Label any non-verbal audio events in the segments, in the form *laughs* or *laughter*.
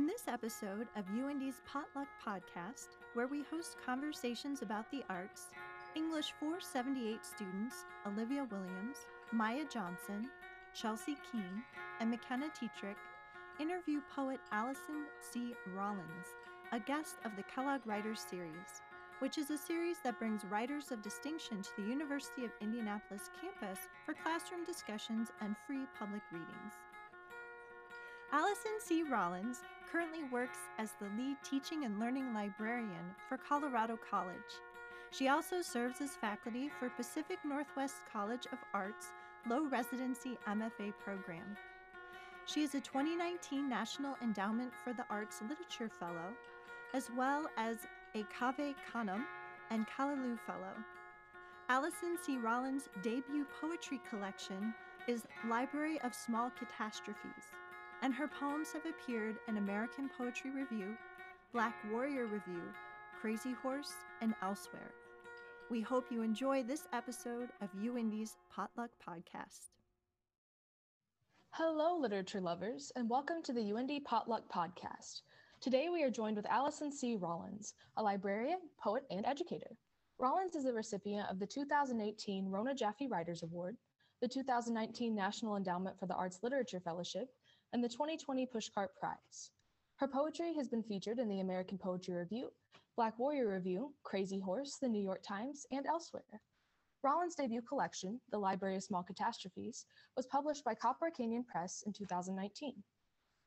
In this episode of UIndy's Potluck Podcast, where we host conversations about the arts, English 478 students Olivia Williams, Maya Johnson, Chelsea Keene, and McKenna Tetrick interview poet Alison C. Rollins, a guest of the Kellogg Writers Series, which is a series that brings writers of distinction to the University of Indianapolis campus for classroom discussions and free public readings. Alison C. Rollins currently works as the lead teaching and learning librarian for Colorado College. She also serves as faculty for Pacific Northwest College of Arts Low Residency MFA program. She is a 2019 National Endowment for the Arts Literature Fellow, as well as a Cave Canem and Callaloo Fellow. Alison C. Rollins' debut poetry collection is Library of Small Catastrophes, and her poems have appeared in American Poetry Review, Black Warrior Review, Crazy Horse, and elsewhere. We hope you enjoy this episode of UIndy's Potluck Podcast. Hello, literature lovers, and welcome to the UIndy Potluck Podcast. Today we are joined with Alison C. Rollins, a librarian, poet, and educator. Rollins is a recipient of the 2018 Rona Jaffe Writers Award, the 2019 National Endowment for the Arts Literature Fellowship, and the 2020 Pushcart Prize. Her poetry has been featured in the American Poetry Review, Black Warrior Review, Crazyhorse, the New York Times, and elsewhere. Rollins' debut collection, The Library of Small Catastrophes, was published by Copper Canyon Press in 2019.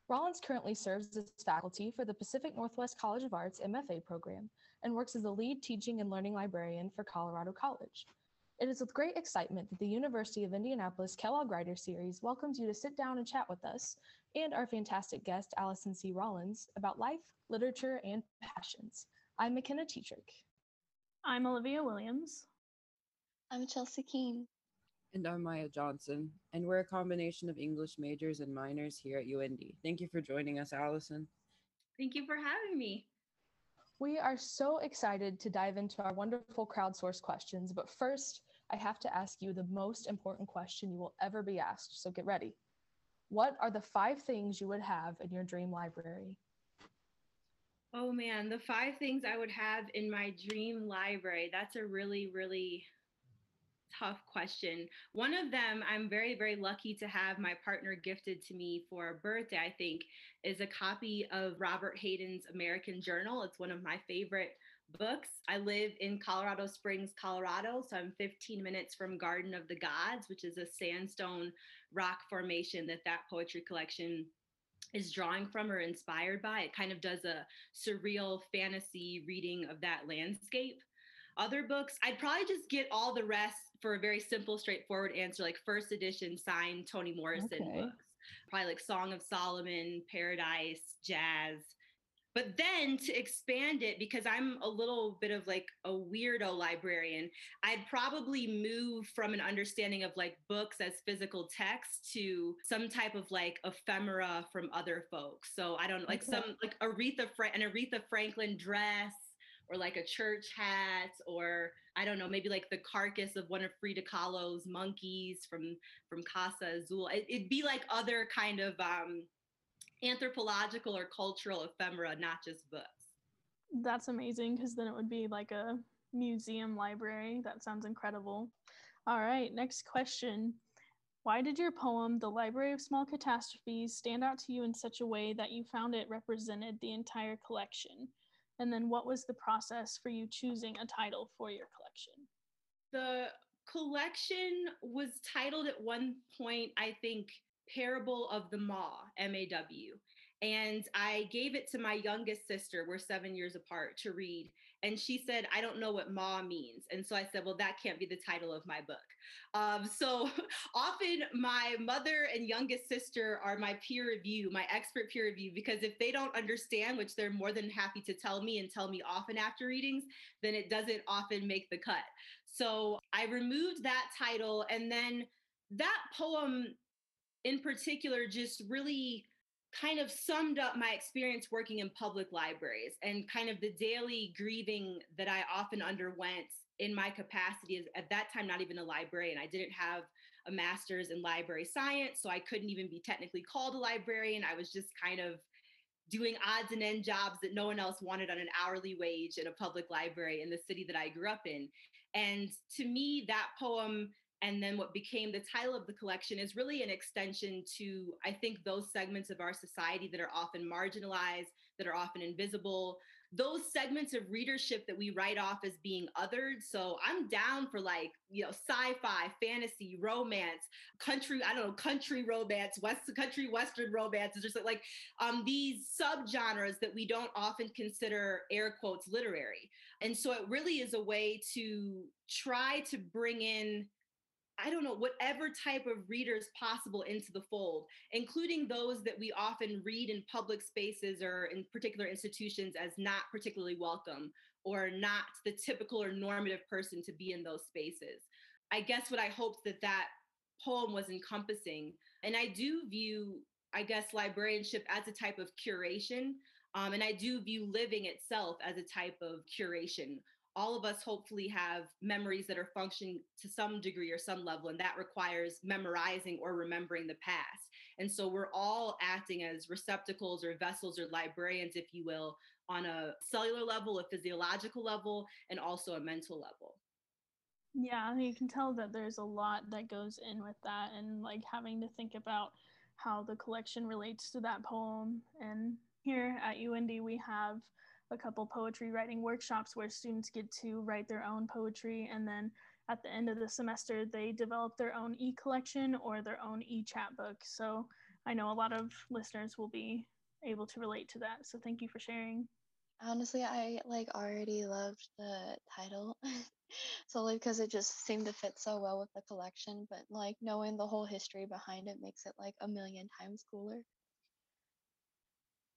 Rollins currently serves as faculty for the Pacific Northwest College of Arts MFA program and works as the lead teaching and learning librarian for Colorado College. It is with great excitement that the University of Indianapolis Kellogg Writer Series welcomes you to sit down and chat with us and our fantastic guest, Alison C. Rollins, about life, literature, and passions. I'm McKenna Tetrick. I'm Olivia Williams. I'm Chelsea Keene. And I'm Maya Johnson, and we're a combination of English majors and minors here at UIndy. Thank you for joining us, Alison. Thank you for having me. We are so excited to dive into our wonderful crowdsourced questions, but first, I have to ask you the most important question you will ever be asked, so get ready. What are the five things you would have in your dream library? Oh man, the five things I would have in my dream library. That's a really, really tough question. One of them I'm very, very lucky to have my partner gifted to me for a birthday, I think, is a copy of Robert Hayden's American Journal. It's one of my favorite books. I live in Colorado Springs, Colorado, so I'm 15 minutes from Garden of the Gods, which is a sandstone rock formation that that poetry collection is drawing from or inspired by. It kind of does a surreal fantasy reading of that landscape. Other books, I'd probably just get all the rest for a very simple, straightforward answer, like first edition signed Toni Morrison okay. books. Probably like Song of Solomon, Paradise, Jazz. But then to expand it, because I'm a little bit of like a weirdo librarian, I'd probably move from an understanding of like books as physical text to some type of like ephemera from other folks. So I don't like okay. some like Aretha Fra- an Aretha Franklin dress or like a church hat or I don't know, maybe like the carcass of one of Frida Kahlo's monkeys from from Casa Azul. It, would be like other kind of um, anthropological or cultural ephemera, not just books. That's amazing because then it would be like a museum library. That sounds incredible. All right, next question. Why did your poem, The Library of Small Catastrophes, stand out to you in such a way that you found it represented the entire collection? And then what was the process for you choosing a title for your collection? The collection was titled at one point, I think, Parable of the Maw, M A W. And I gave it to my youngest sister, we're seven years apart, to read. And she said, I don't know what ma means. And so I said, Well, that can't be the title of my book. Um, so *laughs* often my mother and youngest sister are my peer review, my expert peer review, because if they don't understand, which they're more than happy to tell me and tell me often after readings, then it doesn't often make the cut. So I removed that title. And then that poem in particular just really kind of summed up my experience working in public libraries and kind of the daily grieving that I often underwent in my capacity as at that time not even a librarian. I didn't have a master's in library science, so I couldn't even be technically called a librarian. I was just kind of doing odds and end jobs that no one else wanted on an hourly wage in a public library in the city that I grew up in. And to me, that poem and then what became the title of the collection is really an extension to, I think, those segments of our society that are often marginalized, that are often invisible, those segments of readership that we write off as being othered. So I'm down for like, you know, sci-fi, fantasy, romance, country, I don't know, country romance, west country western romance, is just like um these subgenres that we don't often consider air quotes literary. And so it really is a way to try to bring in I don't know, whatever type of readers possible into the fold, including those that we often read in public spaces or in particular institutions as not particularly welcome or not the typical or normative person to be in those spaces. I guess what I hoped that that poem was encompassing, and I do view, I guess, librarianship as a type of curation. Um, and I do view living itself as a type of curation all of us hopefully have memories that are functioning to some degree or some level, and that requires memorizing or remembering the past. And so we're all acting as receptacles or vessels or librarians, if you will, on a cellular level, a physiological level, and also a mental level. Yeah, you can tell that there's a lot that goes in with that, and like having to think about how the collection relates to that poem. And here at UIndy, we have a couple poetry writing workshops where students get to write their own poetry and then at the end of the semester they develop their own e-collection or their own e-chapbook. So i know a lot of listeners will be able to relate to that. So thank you for sharing. Honestly i like already loved the title *laughs* solely because it just seemed to fit so well with the collection but like knowing the whole history behind it makes it like a million times cooler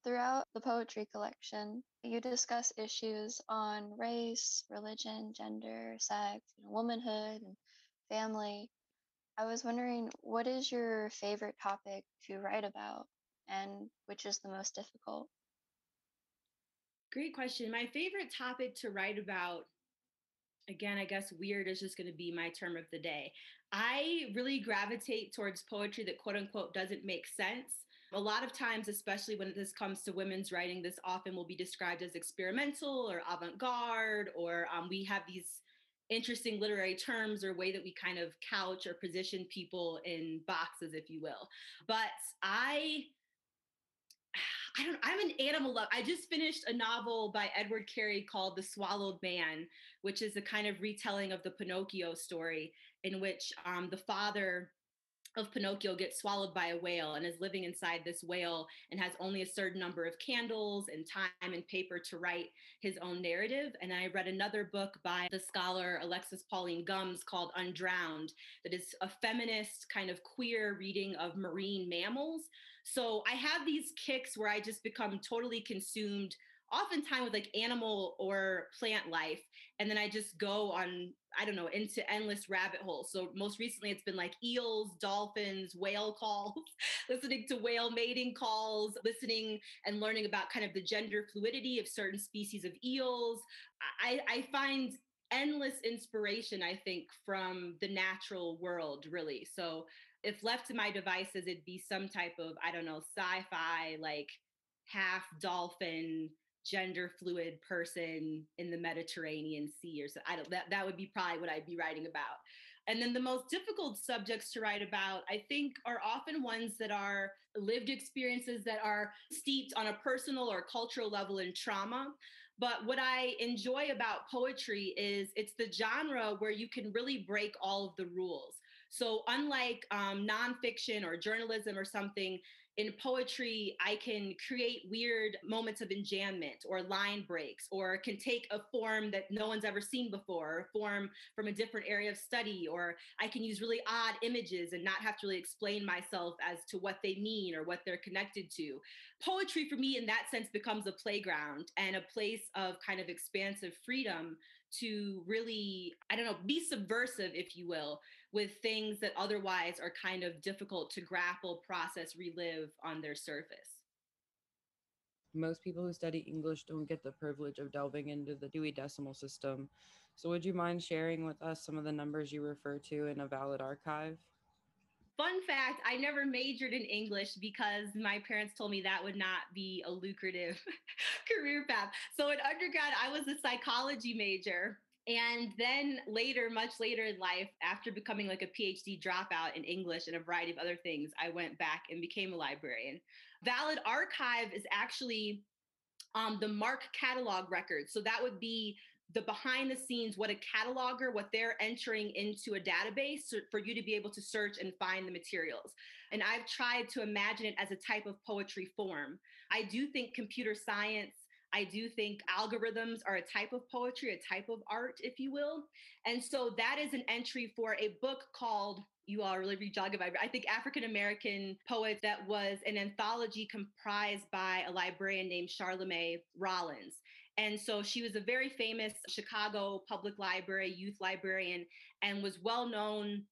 Throughout the poetry collection, you discuss issues on race, religion, gender, sex, you know, womanhood, and family. I was wondering, what is your favorite topic to write about, and which is the most difficult? Great question. My favorite topic to write about, again, I guess weird is just going to be my term of the day. I really gravitate towards poetry that quote unquote doesn't make sense a lot of times, especially when this comes to women's writing, this often will be described as experimental or avant garde, or um, we have these interesting literary terms or way that we kind of couch or position people in boxes, if you will. But I I don't I'm an animal lover. I just finished a novel by Edward Carey called The Swallowed Man, which is a kind of retelling of the Pinocchio story in which um, the father of Pinocchio gets swallowed by a whale and is living inside this whale and has only a certain number of candles and time and paper to write his own narrative. And I read another book by the scholar Alexis Pauline Gumbs called Undrowned, that is a feminist kind of queer reading of marine mammals. So I have these kicks where I just become totally consumed oftentimes with like animal or plant life and then i just go on i don't know into endless rabbit holes. So most recently it's been like eels dolphins whale calls *laughs* listening to whale mating calls listening and learning about kind of the gender fluidity of certain species of eels. I, I find endless inspiration i think from the natural world really. So if left to my devices it'd be some type of i don't know sci-fi like half dolphin gender fluid person in the Mediterranean Sea or so. I don't that that would be probably what I'd be writing about. And then the most difficult subjects to write about, I think, are often ones that are lived experiences that are steeped on a personal or cultural level in trauma. But what I enjoy about poetry is it's the genre where you can really break all of the rules. So, unlike um, nonfiction or journalism or something, in poetry, I can create weird moments of enjambment or line breaks, or can take a form that no one's ever seen before, a form from a different area of study, or I can use really odd images and not have to really explain myself as to what they mean or what they're connected to. Poetry, for me, in that sense, becomes a playground and a place of kind of expansive freedom to really, I don't know, be subversive, if you will, with things that otherwise are kind of difficult to grapple, process, relive on their surface. Most people who study English don't get the privilege of delving into the Dewey Decimal System. So, would you mind sharing with us some of the numbers you refer to in a valid archive? fun fact I never majored in English because my parents told me that would not be a lucrative *laughs* career path. So in undergrad, I was a psychology major. And then later, much later in life, after becoming like a PhD dropout in English and a variety of other things, I went back and became a librarian. Valid Archive is actually um, the MARC catalog record. So that would be the behind the scenes, what a cataloger, what they're entering into a database for you to be able to search and find the materials. And I've tried to imagine it as a type of poetry form. I do think computer science I do think algorithms are a type of poetry, a type of art, if you will. And so that is an entry for a book called you all really rejogging my I think African American poets that was an anthology comprised by a librarian named Charlemae Rollins. And so she was a very famous Chicago public library youth librarian and was well known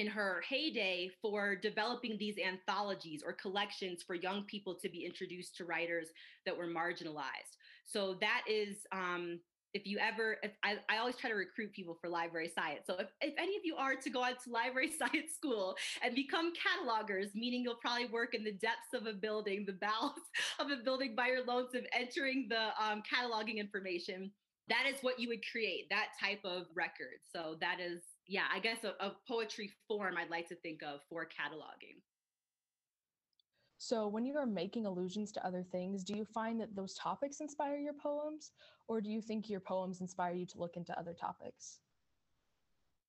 in her heyday for developing these anthologies or collections for young people to be introduced to writers that were marginalized. So that is um, if you ever, if I, I always try to recruit people for library science. So if, if any of you are to go out to library *laughs* science school and become catalogers, meaning you'll probably work in the depths of a building, the bowels *laughs* of a building by your lonesome, entering the um, cataloging information, that is what you would create, that type of record. So that is, yeah, I guess a, a poetry form I'd like to think of for cataloging. So, when you are making allusions to other things, do you find that those topics inspire your poems, or do you think your poems inspire you to look into other topics?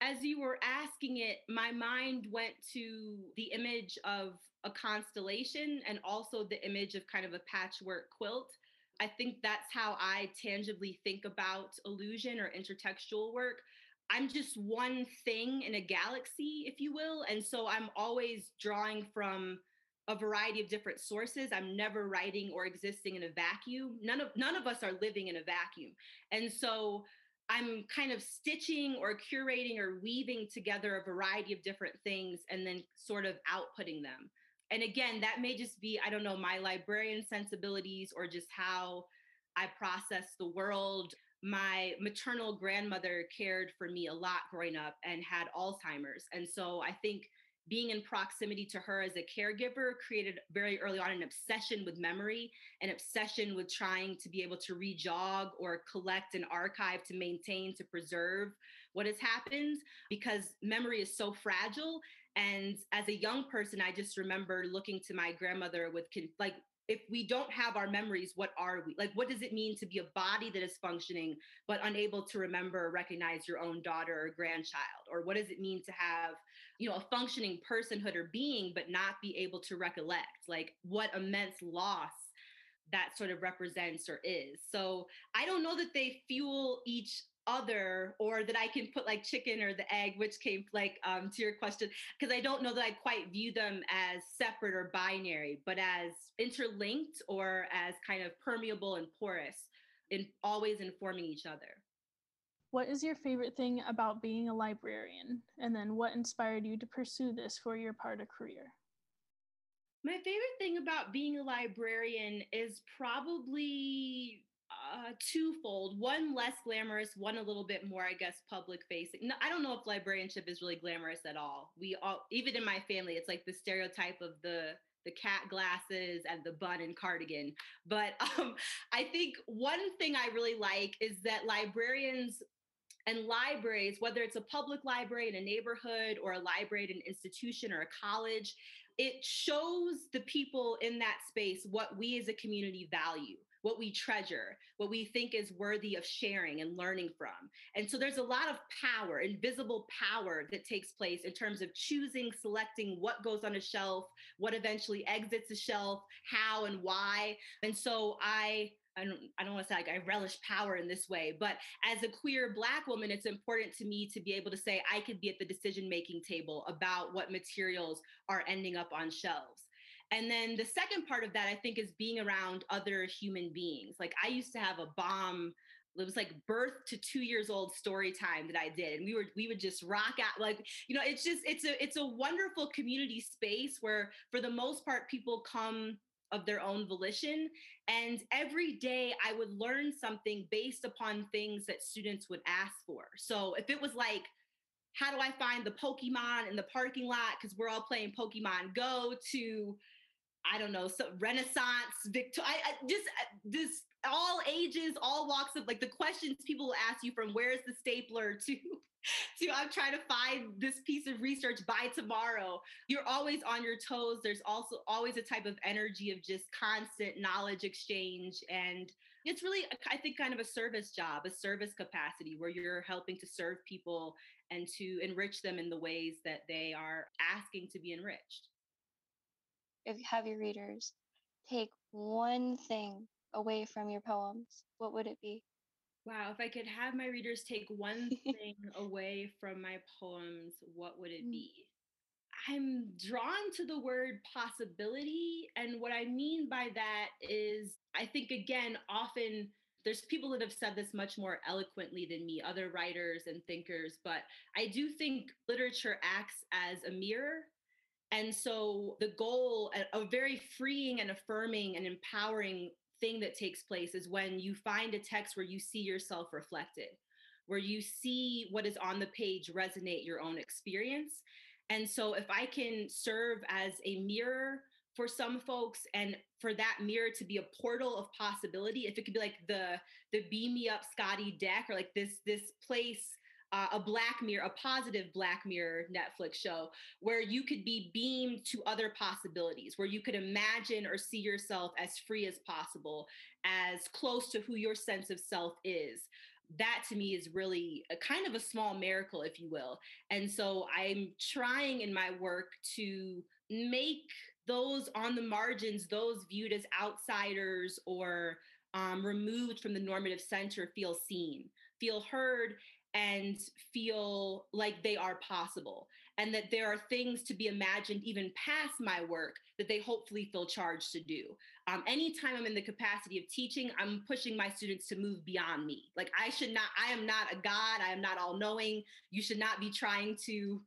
As you were asking it, my mind went to the image of a constellation and also the image of kind of a patchwork quilt. I think that's how I tangibly think about illusion or intertextual work. I'm just one thing in a galaxy, if you will. And so I'm always drawing from a variety of different sources. I'm never writing or existing in a vacuum. None of none of us are living in a vacuum. And so I'm kind of stitching or curating or weaving together a variety of different things and then sort of outputting them. And again, that may just be, I don't know, my librarian sensibilities or just how I process the world. My maternal grandmother cared for me a lot growing up and had Alzheimer's. And so I think being in proximity to her as a caregiver created very early on an obsession with memory, an obsession with trying to be able to rejog or collect and archive to maintain, to preserve what has happened because memory is so fragile. And as a young person, I just remember looking to my grandmother with like if we don't have our memories, what are we? Like, what does it mean to be a body that is functioning but unable to remember or recognize your own daughter or grandchild? Or what does it mean to have, you know, a functioning personhood or being but not be able to recollect? Like, what immense loss that sort of represents or is. So I don't know that they fuel each other or that I can put like chicken or the egg, which came like um, to your question, because I don't know that I quite view them as separate or binary, but as interlinked or as kind of permeable and porous and always informing each other. What is your favorite thing about being a librarian? And then what inspired you to pursue this for your part of career? My favorite thing about being a librarian is probably uh, twofold. One less glamorous, one a little bit more, I guess, public facing. No, I don't know if librarianship is really glamorous at all. We all, even in my family, it's like the stereotype of the the cat glasses and the bun and cardigan. But *laughs* um, I think one thing I really like is that librarians and libraries, whether it's a public library in a neighborhood or a library at an institution or a college, it shows the people in that space what we as a community value what we treasure, what we think is worthy of sharing and learning from. And so there's a lot of power, invisible power that takes place in terms of choosing, selecting what goes on a shelf, what eventually exits a shelf, how and why. And so I I don't, I don't want to say like I relish power in this way, but as a queer Black woman, it's important to me to be able to say I could be at the decision making table about what materials are ending up on shelves. And then the second part of that, I think, is being around other human beings. Like I used to have a bomb it was like birth to two years old story time that I did. And we were, we would just rock out like, you know, it's just, it's a, it's a wonderful community space where for the most part, people come of their own volition. And every day I would learn something based upon things that students would ask for. So if it was like, how do I find the Pokemon in the parking lot because we're all playing Pokemon Go to I don't know, so Renaissance, Victor, I, I just uh, this all ages, all walks of like the questions people will ask you from where's the stapler *laughs* to to I'm trying to find this piece of research by tomorrow. You're always on your toes. There's also always a type of energy of just constant knowledge exchange. And it's really, I think, kind of a service job, a service capacity where you're helping to serve people and to enrich them in the ways that they are asking to be enriched. If you have your readers take one thing away from your poems, what would it be? Wow, if I could have my readers take one *laughs* thing away from my poems, what would it Mm. be? I'm drawn to the word possibility. And what I mean by that is, I think, again, often there's people that have said this much more eloquently than me, other writers and thinkers, but I do think literature acts as a mirror. And so the goal, a, a very freeing and affirming and empowering thing that takes place is when you find a text where you see yourself reflected, where you see what is on the page resonate your own experience. And so if I can serve as a mirror for some folks and for that mirror to be a portal of possibility, if it could be like the the beam me up Scotty deck or like this this place uh, a black mirror, a positive black mirror Netflix show where you could be beamed to other possibilities, where you could imagine or see yourself as free as possible, as close to who your sense of self is. That to me is really a kind of a small miracle, if you will. And so I'm trying in my work to make those on the margins, those viewed as outsiders or um, removed from the normative center, feel seen, feel heard, and feel like they are possible and that there are things to be imagined even past my work that they hopefully feel charged to do. Um, anytime i'm in the capacity of teaching i'm pushing my students to move beyond me. Like i should not i am not a god i am not all knowing you should not be trying to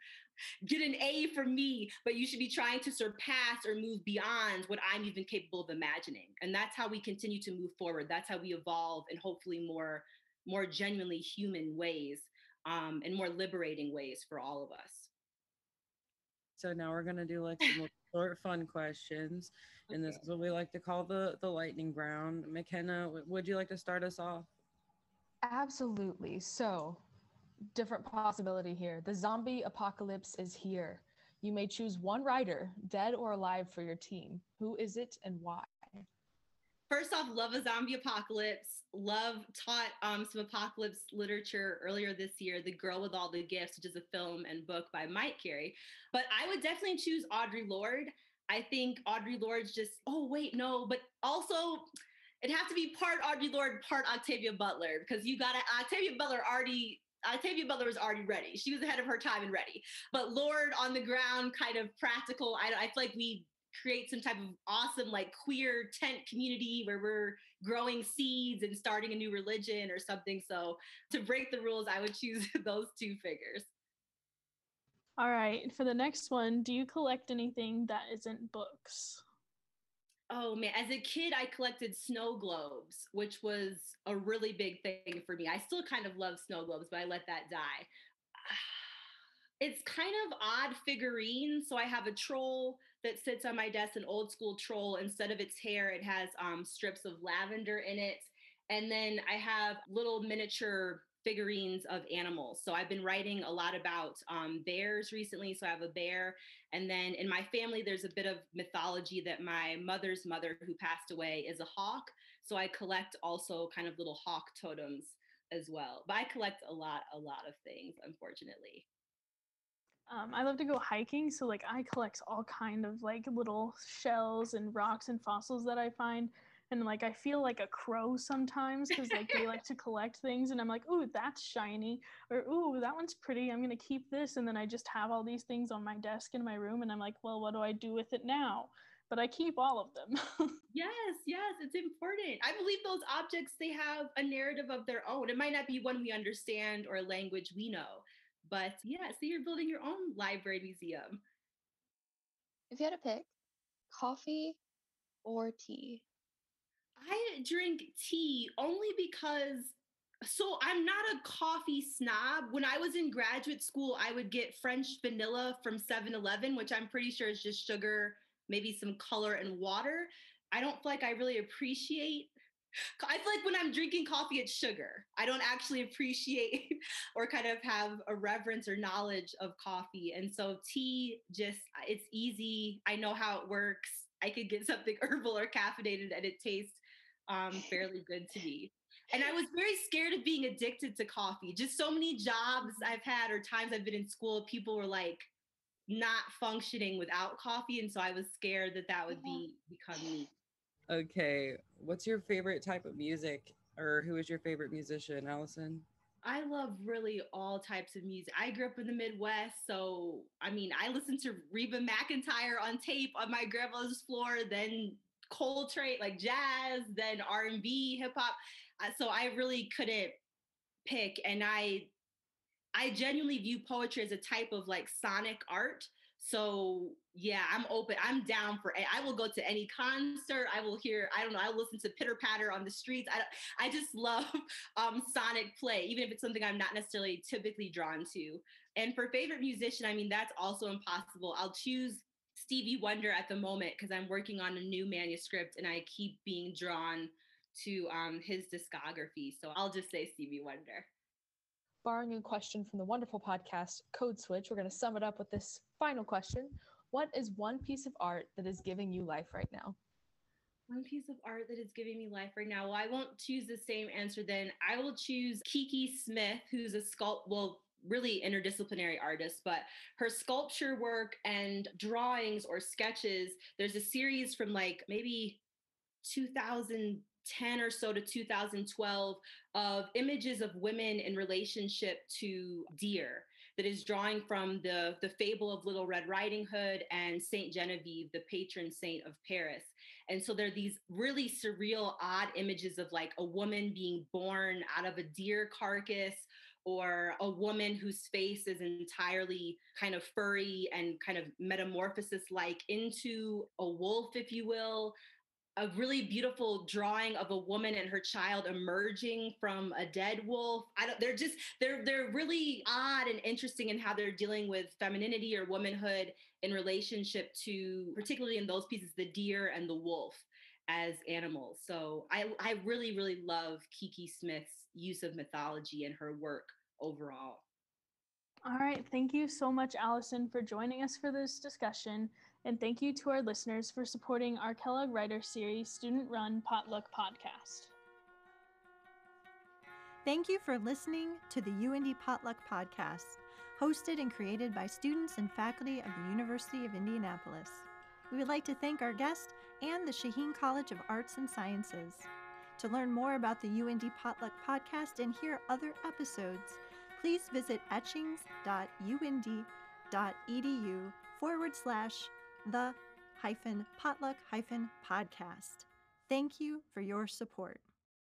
get an a for me but you should be trying to surpass or move beyond what i'm even capable of imagining. And that's how we continue to move forward. That's how we evolve and hopefully more more genuinely human ways um, and more liberating ways for all of us. So now we're gonna do like some *laughs* short, fun questions, and this is what we like to call the the lightning round. McKenna, w- would you like to start us off? Absolutely. So, different possibility here. The zombie apocalypse is here. You may choose one writer, dead or alive, for your team. Who is it and why? First off, love a zombie apocalypse. Love taught um, some apocalypse literature earlier this year, The Girl with All the Gifts, which is a film and book by Mike Carey. But I would definitely choose Audre Lorde. I think Audre Lorde's just, oh, wait, no, but also it'd have to be part Audre Lorde, part Octavia Butler, because you got to, Octavia Butler already Octavia Butler was already ready. She was ahead of her time and ready. But Lorde on the ground, kind of practical. I, I feel like we create some type of awesome, like queer tent community where we're growing seeds and starting a new religion or something. So to break the rules, I would choose *laughs* those two figures. All right. For the next one, do you collect anything that isn't books? Oh man, as a kid, I collected snow globes, which was a really big thing for me. I still kind of love snow globes, but I let that die. *sighs* It's kind of odd figurines. So I have a troll that sits on my desk, an old school troll. Instead of its hair, it has um, strips of lavender in it. And then I have little miniature figurines of animals. So I've been writing a lot about um, bears recently. So I have a bear. And then in my family, there's a bit of mythology that my mother's mother, who passed away, is a hawk. So I collect also kind of little hawk totems as well. But I collect a lot, a lot of things, unfortunately. Um, I love to go hiking, so like I collect all kind of like little shells and rocks and fossils that I find, and like I feel like a crow sometimes because like they like to *laughs* collect things, and I'm like, ooh, that's shiny, or ooh, that one's pretty. I'm gonna keep this, and then I just have all these things on my desk in my room, and I'm like, well, what do I do with it now? But I keep all of them. *laughs* Yes, yes, it's important. I believe those objects they have a narrative of their own. It might not be one we understand or a language we know, but yeah, so you're building your own library museum. If you had to pick coffee or tea, I drink tea only because so I'm not a coffee snob. When I was in graduate school, I would get French vanilla from 7-Eleven, which I'm pretty sure is just sugar, maybe some color and water. I don't feel like I really appreciate I feel like when I'm drinking coffee, it's sugar. I don't actually appreciate *laughs* or kind of have a reverence or knowledge of coffee. And so tea just it's easy. I know how it works. I could get something *laughs* herbal or caffeinated and it tastes um, fairly good to me. And I was very scared of being addicted to coffee. Just so many jobs I've had or times I've been in school, people were like not functioning without coffee. And so I was scared that that would be become me. Okay. What's your favorite type of music or who is your favorite musician, Alison? I love really all types of music. I grew up in the Midwest, so I mean, I listened to Reba McEntire on tape on my grandma's floor, then Coltrane, like jazz, then R&B, hip hop. Uh, so I really couldn't pick and I I genuinely view poetry as a type of like sonic art. So yeah, I'm open. I'm down for it. I will go to any concert. I will hear, I don't know, I'll listen to pitter patter on the streets. I, I just *laughs* love um, sonic play, even if it's something I'm not necessarily typically drawn to. And for favorite musician, I mean, that's also impossible. I'll choose Stevie Wonder at the moment because I'm working on a new manuscript and I keep being drawn to um, his discography. So I'll just say Stevie Wonder. Borrowing a question from the wonderful podcast Code Switch, we're going to sum it up with this final question. What is one piece of art that is giving you life right now? One piece of art that is giving me life right now. Well, I won't choose the same answer then. I will choose Kiki Smith, who's a sculpt, well, really interdisciplinary artist, but her sculpture work and drawings or sketches, there's a series from like maybe 2010 or so to 2012 of images of women in relationship to deer that is drawing from the, the fable of Little Red Riding Hood and Saint Genevieve, the patron saint of Paris. And so there are these really surreal, odd images of like a woman being born out of a deer carcass or a woman whose face is entirely kind of furry and kind of metamorphosis like into a wolf, if you will. A really beautiful drawing of a woman and her child emerging from a dead wolf. I don't. They're just they're they're really odd and interesting in how they're dealing with femininity or womanhood in relationship to, particularly in those pieces, the deer and the wolf as animals. So I, I really, really love Kiki Smith's use of mythology and her work overall. All right. Thank you so much, Alison, for joining us for this discussion. And thank you to our listeners for supporting our Kellogg Writer Series student run potluck podcast. Thank you for listening to the UIndy Potluck Podcast, hosted and created by students and faculty of the University of Indianapolis. We would like to thank our guest and the Shaheen College of Arts and Sciences. To learn more about the UIndy Potluck podcast and hear other episodes, please visit etchings.uindy.edu forward slash the hyphen potluck hyphen podcast. Thank you for your support.